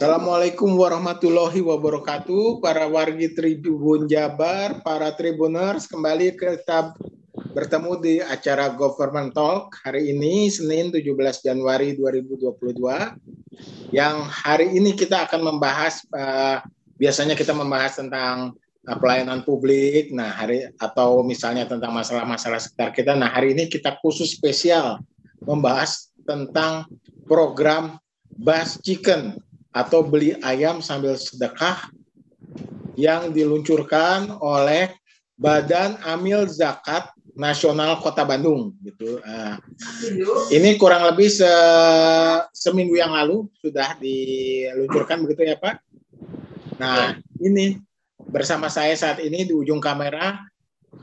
Assalamualaikum warahmatullahi wabarakatuh, para wargi Tribun Jabar, para Tribuners, kembali kita bertemu di acara Government Talk hari ini, Senin 17 Januari 2022, yang hari ini kita akan membahas, uh, biasanya kita membahas tentang uh, pelayanan publik, nah hari atau misalnya tentang masalah-masalah sekitar kita, nah hari ini kita khusus spesial membahas tentang program Bus Chicken atau beli ayam sambil sedekah yang diluncurkan oleh Badan Amil Zakat Nasional Kota Bandung gitu. Nah, ini kurang lebih se seminggu yang lalu sudah diluncurkan begitu ya Pak. Nah ini bersama saya saat ini di ujung kamera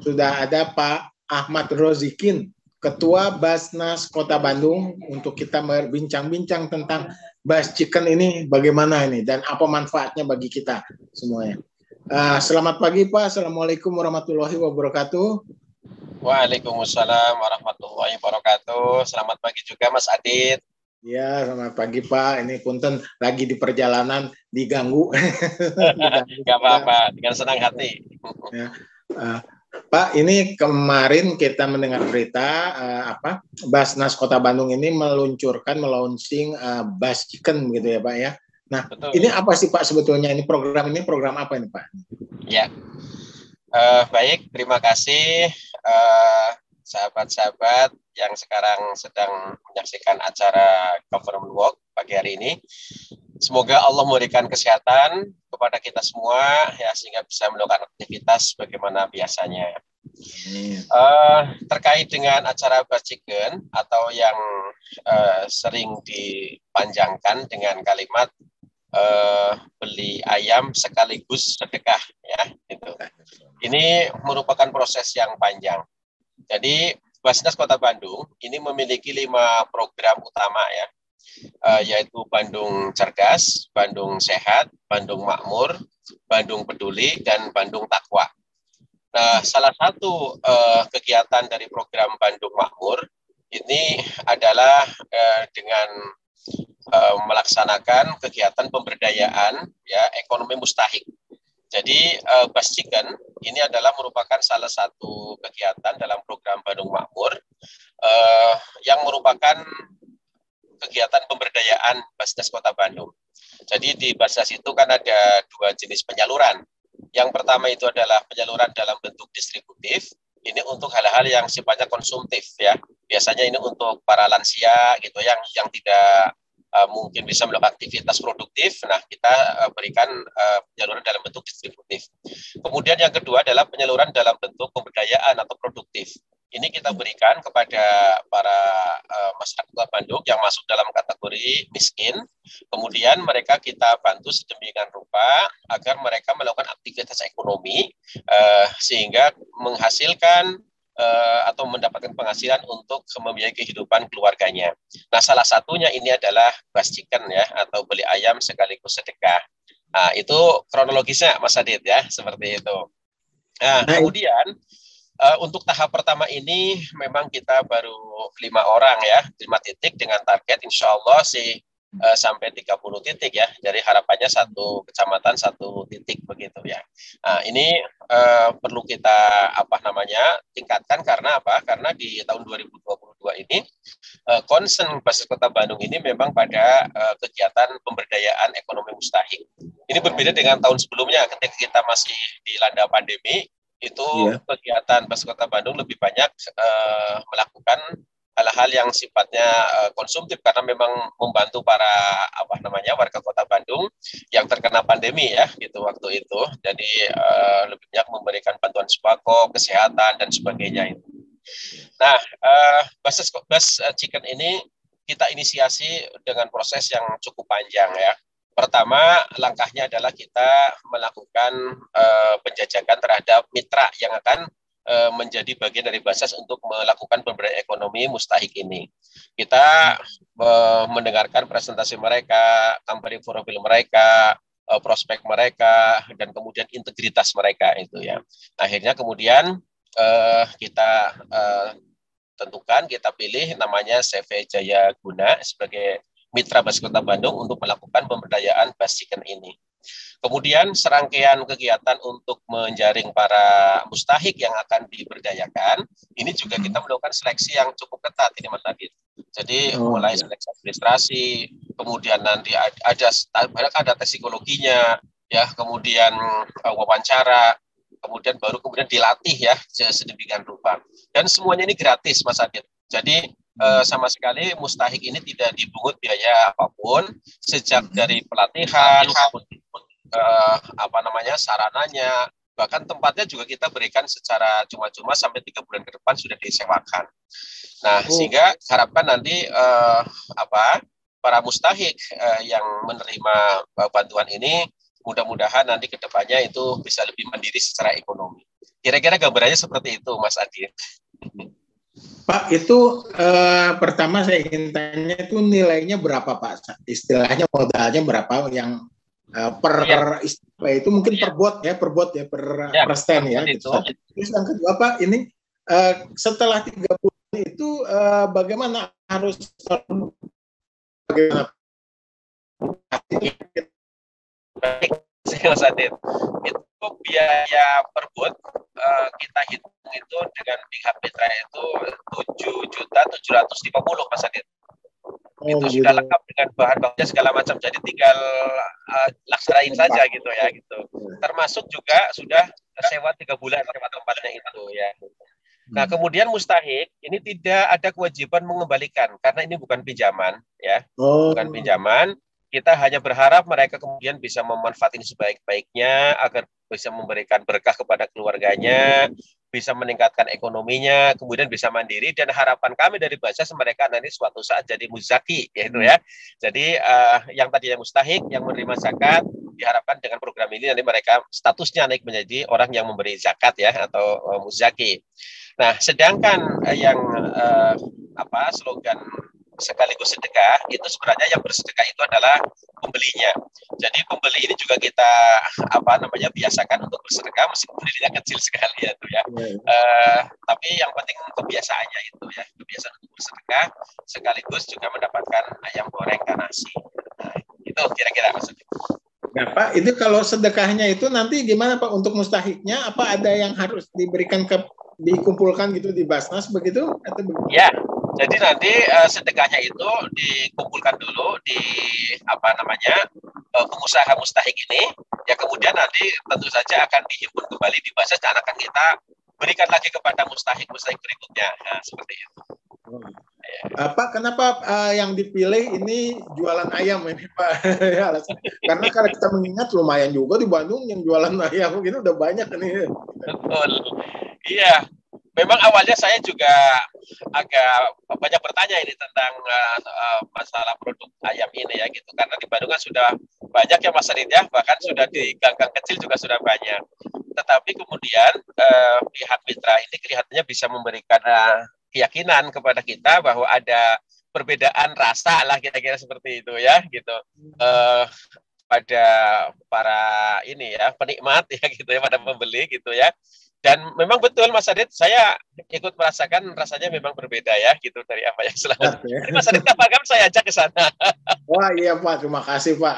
sudah ada Pak Ahmad Rozikin, Ketua Basnas Kota Bandung untuk kita berbincang-bincang tentang Bas Chicken ini bagaimana ini dan apa manfaatnya bagi kita semuanya. Uh, selamat pagi Pak. Assalamualaikum warahmatullahi wabarakatuh. Waalaikumsalam warahmatullahi wabarakatuh. Selamat pagi juga Mas Adit. Ya, selamat pagi Pak. Ini punten lagi di perjalanan diganggu. Gak apa-apa, dengan senang hati. ya. uh, Pak, ini kemarin kita mendengar berita uh, apa Basnas Kota Bandung ini meluncurkan melaunching uh, Bas Chicken gitu ya Pak ya. Nah, Betul. ini apa sih Pak sebetulnya ini program ini program apa ini Pak? Ya, uh, baik terima kasih sahabat-sahabat uh, yang sekarang sedang menyaksikan acara Government Walk pagi hari ini. Semoga Allah memberikan kesehatan kepada kita semua ya sehingga bisa melakukan aktivitas bagaimana biasanya. Uh, terkait dengan acara baciken atau yang uh, sering dipanjangkan dengan kalimat uh, beli ayam sekaligus sedekah ya itu. Ini merupakan proses yang panjang. Jadi Basnas Kota Bandung ini memiliki lima program utama ya uh, yaitu Bandung Cerdas, Bandung Sehat, Bandung Makmur, Bandung Peduli, dan Bandung Takwa. Nah, salah satu uh, kegiatan dari program Bandung Makmur ini adalah uh, dengan uh, melaksanakan kegiatan pemberdayaan ya ekonomi mustahik. Jadi uh, Bas Chicken ini adalah merupakan salah satu kegiatan dalam program Bandung Makmur uh, yang merupakan kegiatan pemberdayaan Basnas Kota Bandung. Jadi di Basnas itu kan ada dua jenis penyaluran. Yang pertama itu adalah penyaluran dalam bentuk distributif. Ini untuk hal-hal yang sifatnya konsumtif ya. Biasanya ini untuk para lansia gitu yang yang tidak uh, mungkin bisa melakukan aktivitas produktif. Nah, kita uh, berikan uh, penyaluran dalam bentuk distributif. Kemudian yang kedua adalah penyaluran dalam bentuk pemberdayaan atau produktif ini kita berikan kepada para uh, masyarakat Bandung yang masuk dalam kategori miskin. Kemudian mereka kita bantu sedemikian rupa agar mereka melakukan aktivitas ekonomi uh, sehingga menghasilkan uh, atau mendapatkan penghasilan untuk membiayai kehidupan keluarganya. Nah, salah satunya ini adalah bas chicken ya atau beli ayam sekaligus sedekah. Nah, itu kronologisnya Mas Adit ya, seperti itu. Nah, kemudian Uh, untuk tahap pertama ini memang kita baru lima orang ya, lima titik dengan target insya Allah sih uh, sampai 30 titik ya. Jadi harapannya satu kecamatan satu titik begitu ya. Nah, ini uh, perlu kita apa namanya tingkatkan karena apa? Karena di tahun 2022 ini uh, concern basis Kota Bandung ini memang pada uh, kegiatan pemberdayaan ekonomi mustahik. Ini berbeda dengan tahun sebelumnya ketika kita masih dilanda pandemi itu yeah. kegiatan Bas Kota Bandung lebih banyak uh, melakukan hal-hal yang sifatnya uh, konsumtif karena memang membantu para apa namanya warga Kota Bandung yang terkena pandemi ya gitu waktu itu. Jadi uh, lebih banyak memberikan bantuan sembako, kesehatan dan sebagainya itu. Nah, uh, bas, bas chicken ini kita inisiasi dengan proses yang cukup panjang ya. Pertama, langkahnya adalah kita melakukan uh, penjajakan terhadap mitra yang akan uh, menjadi bagian dari Basas untuk melakukan pemberdayaan ekonomi mustahik ini. Kita uh, mendengarkan presentasi mereka, company profil mereka, uh, prospek mereka, dan kemudian integritas mereka itu ya. Akhirnya kemudian uh, kita uh, tentukan, kita pilih namanya CV Jaya Guna sebagai Mitra Bas Kota Bandung untuk melakukan pemberdayaan basikan ini. Kemudian serangkaian kegiatan untuk menjaring para mustahik yang akan diberdayakan, ini juga kita melakukan seleksi yang cukup ketat ini Mas Adit. Jadi oh, mulai iya. seleksi administrasi, kemudian nanti ada ada, ada tes psikologinya, ya, kemudian uh, wawancara, kemudian baru kemudian dilatih ya sedemikian rupa. Dan semuanya ini gratis Mas Adit. Jadi uh, sama sekali mustahik ini tidak dibungut biaya apa pun sejak dari pelatihan, uh, apa namanya sarananya bahkan tempatnya juga kita berikan secara cuma-cuma sampai tiga bulan ke depan sudah disewakan. Nah oh. sehingga harapkan nanti uh, apa para mustahik uh, yang menerima uh, bantuan ini mudah-mudahan nanti ke depannya itu bisa lebih mandiri secara ekonomi. Kira-kira gambarannya seperti itu, Mas Adi. Pak, itu eh, pertama saya ingin tanya itu nilainya berapa Pak? Istilahnya modalnya berapa yang uh, per ya. istilah itu mungkin ya. per bot ya per bot ya per, ya, per stand ya gitu. Terus yang kedua Pak ini uh, setelah tiga bulan itu uh, bagaimana harus bagaimana Adit. Itu biaya per bot uh, kita hitung itu dengan pihak mitra itu tujuh juta tujuh ratus lima puluh Mas Adit. Oh, itu gitu. sudah lengkap dengan bahan bakunya segala macam jadi tinggal uh, laksanain saja gitu ya gitu termasuk juga sudah sewa tiga bulan tempat tempatnya itu ya nah hmm. kemudian mustahik ini tidak ada kewajiban mengembalikan karena ini bukan pinjaman ya oh. bukan pinjaman kita hanya berharap mereka kemudian bisa memanfaatkan sebaik-baiknya agar bisa memberikan berkah kepada keluarganya, bisa meningkatkan ekonominya, kemudian bisa mandiri dan harapan kami dari Basas mereka nanti suatu saat jadi muzaki yaitu ya. Jadi uh, yang tadinya mustahik yang menerima zakat diharapkan dengan program ini nanti mereka statusnya naik menjadi orang yang memberi zakat ya atau uh, muzaki. Nah, sedangkan uh, yang uh, apa slogan sekaligus sedekah itu sebenarnya yang bersedekah itu adalah pembelinya. Jadi pembeli ini juga kita apa namanya biasakan untuk bersedekah meskipun dirinya kecil sekali ya tuh ya. Uh, tapi yang penting kebiasaannya itu ya kebiasaan untuk bersedekah sekaligus juga mendapatkan ayam goreng dan nasi. Nah, itu kira-kira maksudnya. Nah, Pak, itu kalau sedekahnya itu nanti gimana Pak untuk mustahiknya? Apa ada yang harus diberikan ke dikumpulkan gitu di Basnas begitu atau begitu? Ya, jadi nanti uh, sedekahnya itu dikumpulkan dulu di apa namanya uh, pengusaha mustahik ini, ya kemudian nanti tentu saja akan dihimpun kembali di Basnas dan akan kita berikan lagi kepada mustahik mustahik berikutnya, nah, seperti itu. Oh. Pak, kenapa uh, yang dipilih ini jualan ayam ini Pak? Ya, Karena kalau kita mengingat lumayan juga di Bandung yang jualan ayam gitu udah banyak ini. Betul. Iya, memang awalnya saya juga agak banyak bertanya ini tentang uh, masalah produk ayam ini ya gitu. Karena di Bandung kan sudah banyak ya Mas Rid ya. Bahkan sudah di gang-gang kecil juga sudah banyak. Tetapi kemudian uh, pihak mitra ini kelihatannya bisa memberikan uh, keyakinan kepada kita bahwa ada perbedaan rasa lah kira-kira seperti itu ya gitu. Uh, pada para ini ya penikmat ya gitu ya pada pembeli gitu ya dan memang betul Mas Adit saya ikut merasakan rasanya memang berbeda ya gitu dari apa yang selama okay. Mas Adit kapan-kapan saya ajak ke sana wah iya Pak terima kasih Pak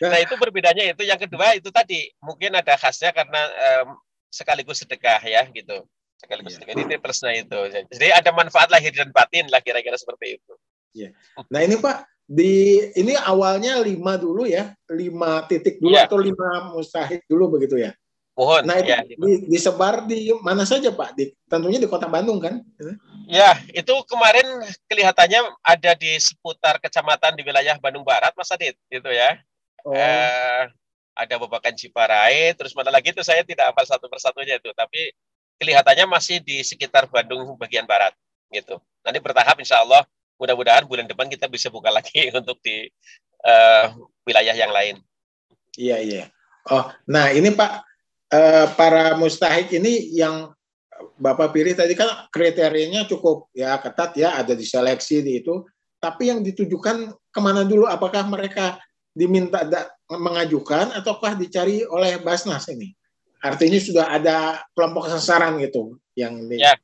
nah itu berbedanya itu yang kedua itu tadi mungkin ada khasnya karena um, sekaligus sedekah ya gitu sekaligus yeah. ini plusnya itu jadi ada manfaat lahir dan batin lah kira-kira seperti itu yeah. nah ini pak di ini awalnya lima dulu ya lima titik dulu yeah. atau lima mustahik dulu begitu ya Mohon. Nah, itu ya, di, disebar di mana saja, Pak? Di, tentunya di Kota Bandung kan? Ya, itu kemarin kelihatannya ada di seputar kecamatan di wilayah Bandung Barat, Mas Adit, gitu ya. Oh. Eh, ada Babakan Ciparai, terus mana lagi itu saya tidak hafal satu persatunya itu, tapi kelihatannya masih di sekitar Bandung bagian barat gitu. Nanti bertahap insya Allah mudah-mudahan bulan depan kita bisa buka lagi untuk di uh, wilayah yang lain. Iya iya. Oh, nah ini Pak uh, para mustahik ini yang Bapak pilih tadi kan kriterianya cukup ya ketat ya ada diseleksi di itu. Tapi yang ditujukan ke mana dulu? Apakah mereka diminta mengajukan ataukah dicari oleh Basnas ini? Artinya sudah ada kelompok sasaran gitu yang di... ya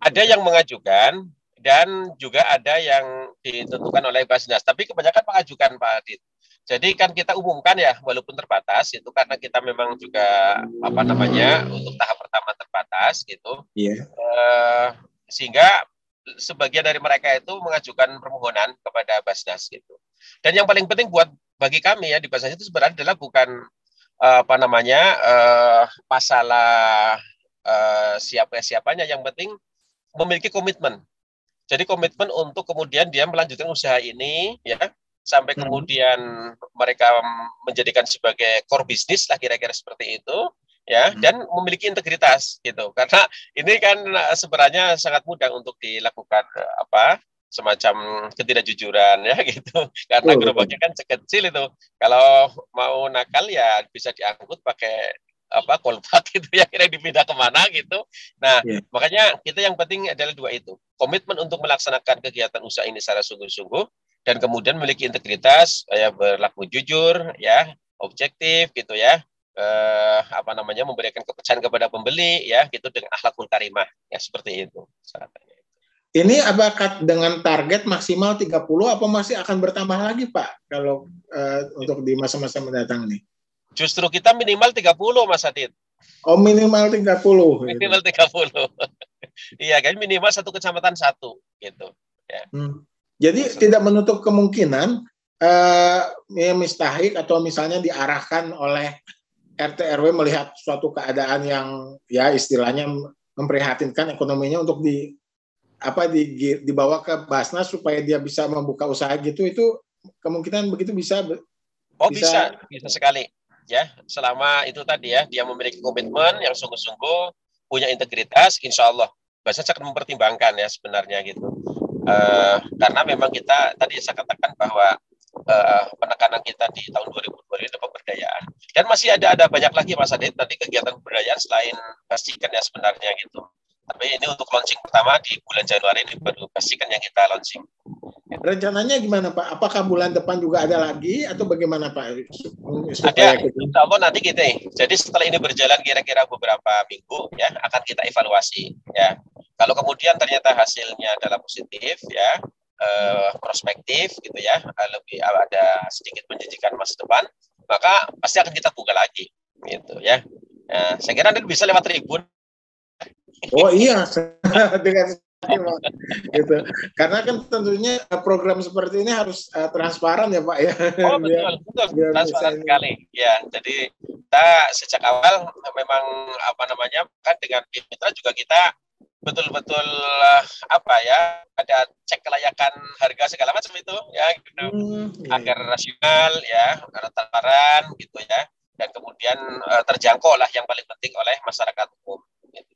ada yang mengajukan dan juga ada yang ditentukan oleh Basnas. Tapi kebanyakan mengajukan Pak Adit. Jadi kan kita umumkan ya, walaupun terbatas itu karena kita memang juga apa namanya untuk tahap pertama terbatas gitu. Iya. Yeah. Uh, sehingga sebagian dari mereka itu mengajukan permohonan kepada Basnas gitu. Dan yang paling penting buat bagi kami ya di Basnas itu sebenarnya adalah bukan uh, apa namanya uh, masalah uh, siapa siapanya, yang penting memiliki komitmen. Jadi komitmen untuk kemudian dia melanjutkan usaha ini ya sampai hmm. kemudian mereka menjadikan sebagai core bisnis lah kira-kira seperti itu ya hmm. dan memiliki integritas gitu. Karena ini kan eh, sebenarnya sangat mudah untuk dilakukan eh, apa semacam ketidakjujuran ya gitu. Karena oh, gerobaknya kan kecil itu. Kalau mau nakal ya bisa diangkut pakai apa kolbak itu ya kira dipindah ke mana gitu. Nah yeah. makanya kita yang penting adalah dua itu. Komitmen untuk melaksanakan kegiatan usaha ini secara sungguh-sungguh dan kemudian memiliki integritas, ya berlaku jujur, ya objektif gitu ya, eh, apa namanya memberikan kepercayaan kepada pembeli ya gitu dengan akhlakul karimah ya seperti itu syaratnya. Ini apakah dengan target maksimal 30 apa masih akan bertambah lagi Pak kalau uh, untuk di masa-masa mendatang nih? Justru kita minimal 30 Mas Adit. Oh minimal 30. Minimal gitu. 30. iya kan minimal satu kecamatan satu gitu. Ya. Hmm. Jadi Masa. tidak menutup kemungkinan uh, ya, mistahik atau misalnya diarahkan oleh RT RW melihat suatu keadaan yang ya istilahnya memprihatinkan ekonominya untuk di apa di, dibawa ke Basnas supaya dia bisa membuka usaha gitu itu kemungkinan begitu bisa Oh bisa. bisa, bisa sekali. Ya selama itu tadi ya dia memiliki komitmen yang sungguh-sungguh punya integritas insya Allah Basnas akan mempertimbangkan ya sebenarnya gitu Uh, karena memang kita tadi saya katakan bahwa uh, penekanan kita di tahun 2020 ini pemberdayaan dan masih ada ada banyak lagi Mas Adit tadi kegiatan pemberdayaan selain pastikan ya sebenarnya gitu. Tapi ini untuk launching pertama di bulan Januari ini baru pastikan yang kita launching. Rencananya gimana Pak? Apakah bulan depan juga ada lagi atau bagaimana Pak? Supaya ada, insya Allah nanti kita. Jadi setelah ini berjalan kira-kira beberapa minggu ya akan kita evaluasi ya kalau kemudian ternyata hasilnya adalah positif ya eh, prospektif gitu ya eh, lebih ada sedikit menjanjikan masa depan maka pasti akan kita buka lagi gitu ya. Nah, saya kira nanti bisa lewat tribun. Oh iya dengan gitu. Karena kan tentunya program seperti ini harus uh, transparan ya Pak ya. Oh betul, biar, betul. Biar transparan sekali. Ya, jadi kita sejak awal memang apa namanya kan dengan mitra juga kita betul-betul uh, apa ya ada cek kelayakan harga segala macam itu ya gitu hmm, iya. agar rasional ya transparan gitu ya dan kemudian uh, terjangkau lah yang paling penting oleh masyarakat umum. Gitu.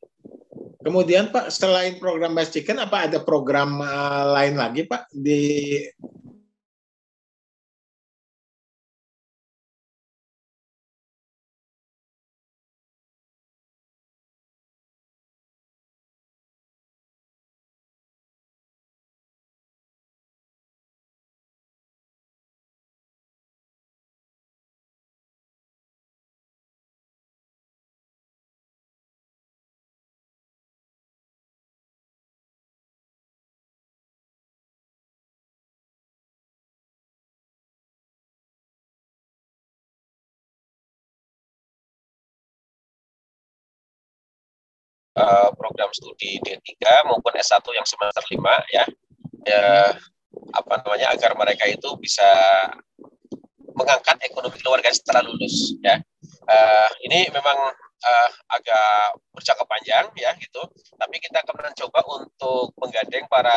Kemudian Pak selain program Best Chicken apa ada program uh, lain lagi Pak di uh, program studi D3 maupun S1 yang semester 5 ya. Ya apa namanya agar mereka itu bisa mengangkat ekonomi keluarga setelah lulus ya. Uh, ini memang uh, agak berjangka panjang ya gitu. Tapi kita akan mencoba untuk menggandeng para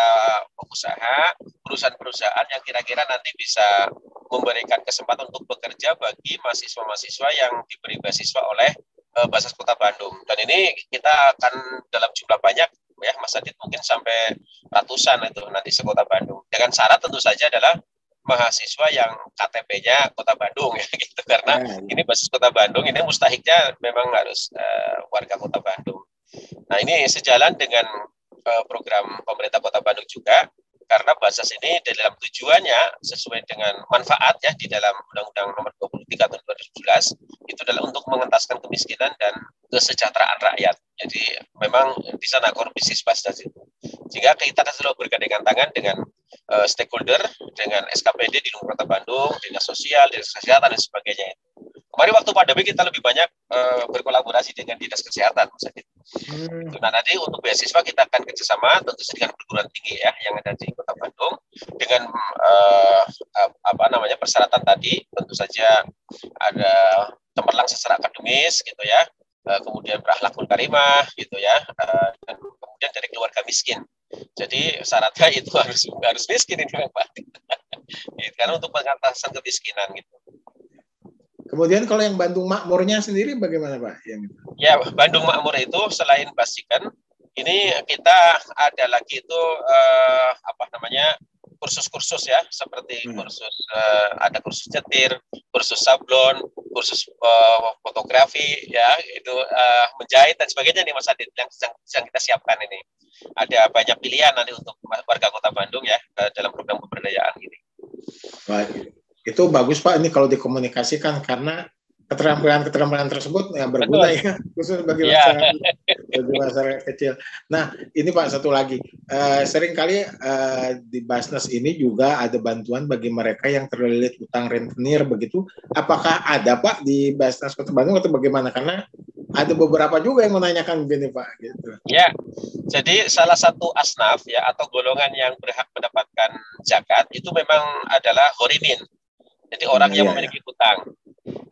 pengusaha, perusahaan-perusahaan yang kira-kira nanti bisa memberikan kesempatan untuk bekerja bagi mahasiswa-mahasiswa yang diberi beasiswa oleh uh, Basas Kota Bandung. Dan ini kita akan dalam jumlah banyak ya Mas Adit mungkin sampai ratusan itu nanti sekota Bandung. Dengan syarat tentu saja adalah mahasiswa yang KTP-nya Kota Bandung ya gitu karena hmm. ini basis Kota Bandung ini mustahiknya memang harus uh, warga Kota Bandung. Nah ini sejalan dengan uh, program pemerintah Kota Bandung juga karena bahasa ini dalam tujuannya sesuai dengan manfaat ya di dalam Undang-Undang Nomor 23 tahun 2017 itu adalah untuk mengentaskan kemiskinan dan kesejahteraan rakyat. Jadi memang di sana core bisnis itu. Sehingga kita selalu bergandengan tangan dengan uh, stakeholder dengan SKPD di luar Kota Bandung, dinas sosial, dinas kesehatan dan sebagainya. Kemarin waktu pandemi kita lebih banyak uh, berkolaborasi dengan dinas kesehatan, Adit. Hmm. Nah nanti untuk beasiswa kita akan kerjasama tentu dengan perguruan tinggi ya yang ada di Kota Bandung dengan uh, apa namanya persyaratan tadi tentu saja ada cemerlang secara akademis gitu ya, uh, kemudian berakhlakul karimah gitu ya, uh, dan kemudian dari keluarga miskin. Jadi syaratnya itu harus harus miskin ini Pak. gitu, karena untuk pengatasan kemiskinan gitu. Kemudian kalau yang Bandung Makmurnya sendiri bagaimana Pak? Yang Ya, Bandung Makmur itu selain Basikan, ini kita ada lagi itu eh, apa namanya kursus-kursus ya, seperti hmm. kursus eh, ada kursus nyetir, kursus sablon, kursus eh, fotografi, ya itu eh, menjahit dan sebagainya nih Mas Adit yang, yang kita siapkan ini. Ada banyak pilihan nanti untuk warga Kota Bandung ya eh, dalam program pemberdayaan ini. Baik itu bagus Pak ini kalau dikomunikasikan karena keterampilan-keterampilan tersebut yang berguna Betul. ya khusus bagi yeah. masyarakat bagi masyarakat kecil. Nah ini Pak satu lagi uh, sering kali uh, di Basnas ini juga ada bantuan bagi mereka yang terlilit utang rentenir begitu. Apakah ada Pak di Basnas Kota Bandung atau bagaimana? Karena ada beberapa juga yang menanyakan begini Pak. Gitu. Ya, jadi salah satu asnaf ya atau golongan yang berhak mendapatkan zakat itu memang adalah horimin jadi orang yang iya, memiliki iya. hutang.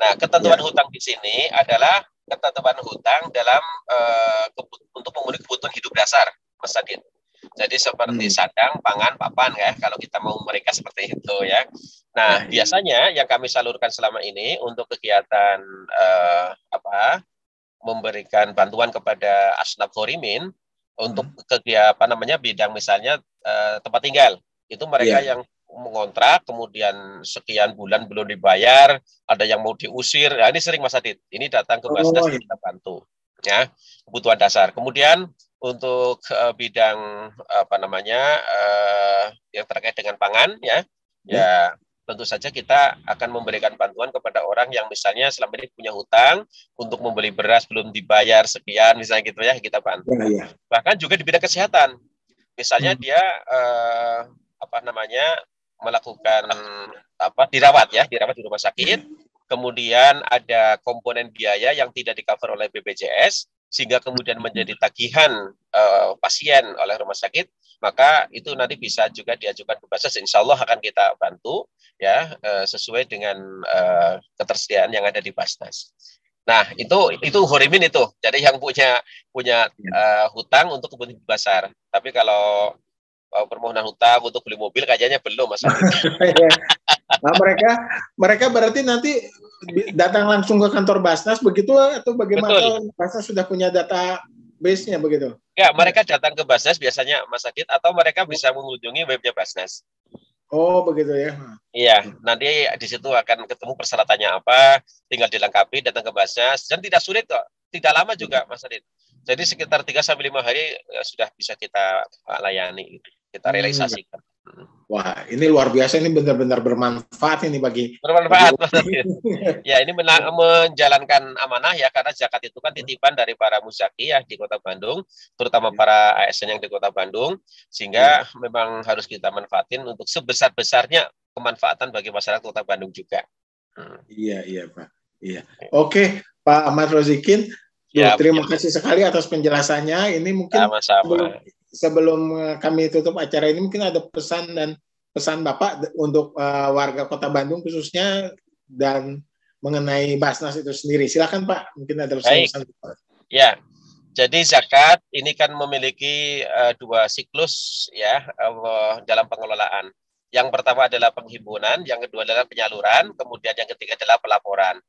Nah, ketentuan ya. hutang di sini adalah ketentuan hutang dalam uh, untuk memenuhi kebutuhan hidup dasar, Mas Adit. Jadi seperti hmm. sadang, pangan, papan ya, kalau kita mau mereka seperti itu ya. Nah, ya, biasanya yang kami salurkan selama ini untuk kegiatan uh, apa? memberikan bantuan kepada asnaf horimin untuk hmm. kegiatan apa namanya bidang misalnya uh, tempat tinggal. Itu mereka ya. yang mengontrak, kemudian sekian bulan belum dibayar, ada yang mau diusir. Nah, ini sering Mas Adit. Ini datang ke Basnas oh, iya. kita bantu. Ya, kebutuhan dasar. Kemudian untuk uh, bidang apa namanya uh, yang terkait dengan pangan ya, ya, ya tentu saja kita akan memberikan bantuan kepada orang yang misalnya selama ini punya hutang untuk membeli beras belum dibayar sekian misalnya gitu ya kita bantu. Ya, ya. Bahkan juga di bidang kesehatan. Misalnya hmm. dia uh, apa namanya melakukan apa dirawat ya dirawat di rumah sakit. Kemudian ada komponen biaya yang tidak di cover oleh BPJS sehingga kemudian menjadi tagihan uh, pasien oleh rumah sakit. Maka itu nanti bisa juga diajukan ke Basnas insya Allah akan kita bantu ya uh, sesuai dengan uh, ketersediaan yang ada di Basnas. Nah itu itu horimin itu. Jadi yang punya punya uh, hutang untuk kebutuhan besar tapi kalau permohonan hutang untuk beli mobil kayaknya belum mas. Iya. nah mereka mereka berarti nanti datang langsung ke kantor Basnas begitu atau bagaimana Betul. Basnas sudah punya data base-nya begitu? Ya, mereka datang ke Basnas biasanya Mas Adit atau mereka bisa mengunjungi webnya Basnas. Oh, begitu ya. Iya, nanti di situ akan ketemu persyaratannya apa, tinggal dilengkapi, datang ke Basnas dan tidak sulit kok. Tidak lama juga Mas Adit. Jadi sekitar 3 sampai 5 hari ya, sudah bisa kita layani gitu kita hmm. realisasikan. Hmm. Wah, ini luar biasa ini benar-benar bermanfaat ini bagi bermanfaat. ya, ini menjalankan amanah ya karena zakat itu kan titipan dari para muzaki ya di Kota Bandung, terutama ya. para ASN yang di Kota Bandung, sehingga ya. memang harus kita manfaatin untuk sebesar-besarnya kemanfaatan bagi masyarakat Kota Bandung juga. Hmm. Iya, iya, Pak. Iya. Oke, Pak Ahmad Rozikin, ya, terima ya. kasih sekali atas penjelasannya. Ini mungkin Sama-sama sebelum eh, kami tutup acara ini mungkin ada pesan dan pesan Bapak untuk uh, warga Kota Bandung khususnya dan mengenai Basnas itu sendiri. Silakan Pak, mungkin ada pesan-pesan. Ya. Jadi zakat ini kan memiliki uh, dua siklus ya uh, dalam pengelolaan. Yang pertama adalah penghimpunan, yang kedua adalah penyaluran, kemudian yang ketiga adalah pelaporan.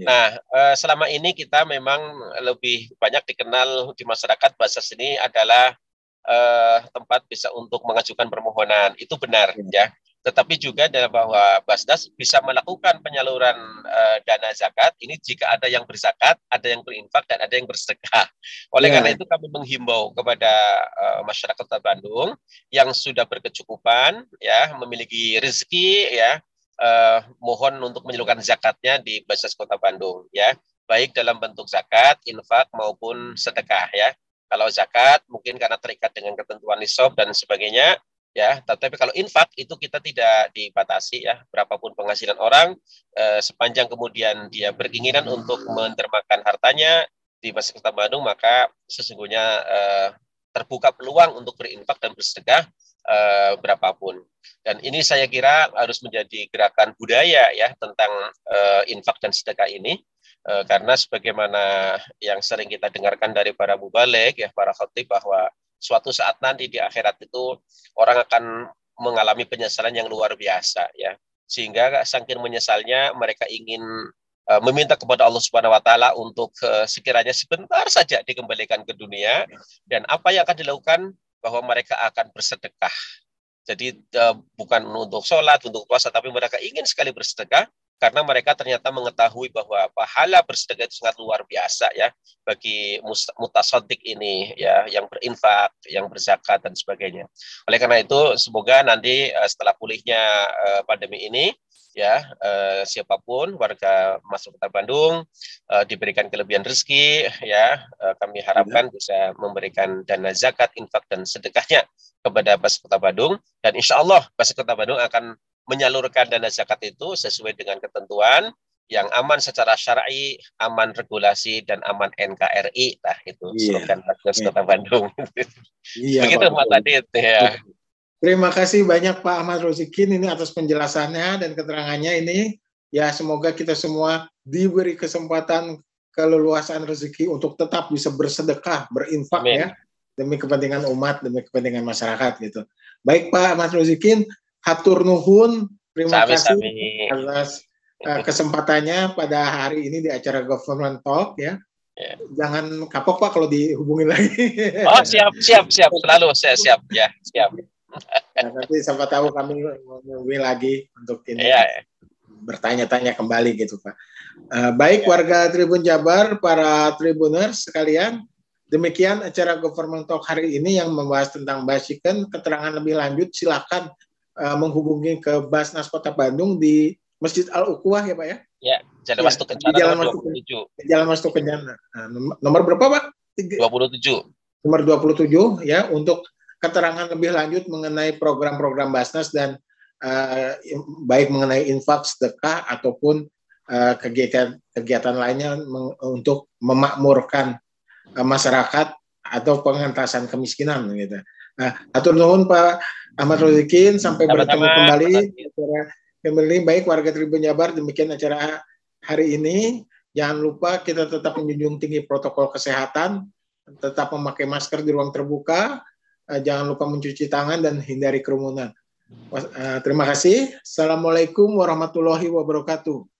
Ya. Nah, uh, selama ini kita memang lebih banyak dikenal di masyarakat bahasa sini adalah uh, tempat bisa untuk mengajukan permohonan itu benar ya tetapi juga adalah bahwa Basnas bisa melakukan penyaluran uh, dana zakat ini jika ada yang berzakat, ada yang berinfak dan ada yang bersedekah. Oleh yeah. karena itu kami menghimbau kepada uh, masyarakat Kota Bandung yang sudah berkecukupan ya, memiliki rezeki ya, uh, mohon untuk menyalurkan zakatnya di Basnas Kota Bandung ya, baik dalam bentuk zakat, infak maupun sedekah ya. Kalau zakat mungkin karena terikat dengan ketentuan nisab dan sebagainya, ya. Tetapi kalau infak itu kita tidak dibatasi ya. Berapapun penghasilan orang eh, sepanjang kemudian dia berkeinginan untuk mendermakan hartanya di Masjid Kota Bandung maka sesungguhnya eh, terbuka peluang untuk berinfak dan bersedekah eh, berapapun. Dan ini saya kira harus menjadi gerakan budaya ya tentang eh, infak dan sedekah ini. Eh, karena sebagaimana yang sering kita dengarkan dari para mubalik ya para khatib bahwa suatu saat nanti di akhirat itu orang akan mengalami penyesalan yang luar biasa ya sehingga saking menyesalnya mereka ingin uh, meminta kepada Allah Subhanahu wa taala untuk uh, sekiranya sebentar saja dikembalikan ke dunia dan apa yang akan dilakukan bahwa mereka akan bersedekah. Jadi uh, bukan untuk sholat, untuk puasa, tapi mereka ingin sekali bersedekah karena mereka ternyata mengetahui bahwa pahala bersedekah itu sangat luar biasa ya bagi mutasodik ini ya yang berinfak, yang berzakat dan sebagainya. Oleh karena itu semoga nanti uh, setelah pulihnya uh, pandemi ini ya uh, siapa pun warga masuk kota Bandung diberikan kelebihan rezeki ya kami harapkan ya. bisa memberikan dana zakat, infak dan sedekahnya kepada Bas Kota Bandung dan insya Allah Bas Kota Bandung akan menyalurkan dana zakat itu sesuai dengan ketentuan yang aman secara syar'i, aman regulasi dan aman NKRI. Nah, itu yeah. slogan Bagus Kota Bandung. Iya, Begitu Pak Adit ya. Terima kasih banyak Pak Ahmad Rozikin ini atas penjelasannya dan keterangannya ini. Ya, semoga kita semua diberi kesempatan keleluasan rezeki untuk tetap bisa bersedekah, berinfak Amin. ya demi kepentingan umat, demi kepentingan masyarakat gitu. Baik Pak Ahmad Rozikin, hatur nuhun terima sami, kasih sami. atas uh, kesempatannya pada hari ini di acara Government Talk ya. Yeah. Jangan kapok Pak kalau dihubungi lagi. Oh siap siap siap selalu saya siap ya siap. Nah, nanti siapa tahu kami menghubungi lagi untuk ini yeah, yeah. bertanya-tanya kembali gitu Pak. Uh, baik yeah. warga Tribun Jabar, para Tribuners sekalian, demikian acara Government Talk hari ini yang membahas tentang basikan keterangan lebih lanjut silakan uh, menghubungi ke Basnas Kota Bandung di Masjid Al Ukhuwah ya Pak ya? Ya, Jalan ya, Masuk Kencana Jalan Masuk Kencana. Jalan Masuk Kencana. Nah, nomor berapa Pak? 27. Nomor 27 ya untuk keterangan lebih lanjut mengenai program-program Basnas dan uh, baik mengenai infak, sedekah ataupun uh, kegiatan kegiatan lainnya untuk memakmurkan uh, masyarakat atau pengentasan kemiskinan gitu. Nah, atur nuhun Pak Ahmad Rozikin sampai Sama-sama. bertemu kembali acara kembali baik warga Tribun Jabar demikian acara hari ini. Jangan lupa kita tetap menjunjung tinggi protokol kesehatan, tetap memakai masker di ruang terbuka, eh, jangan lupa mencuci tangan dan hindari kerumunan. Eh, terima kasih. Assalamualaikum warahmatullahi wabarakatuh.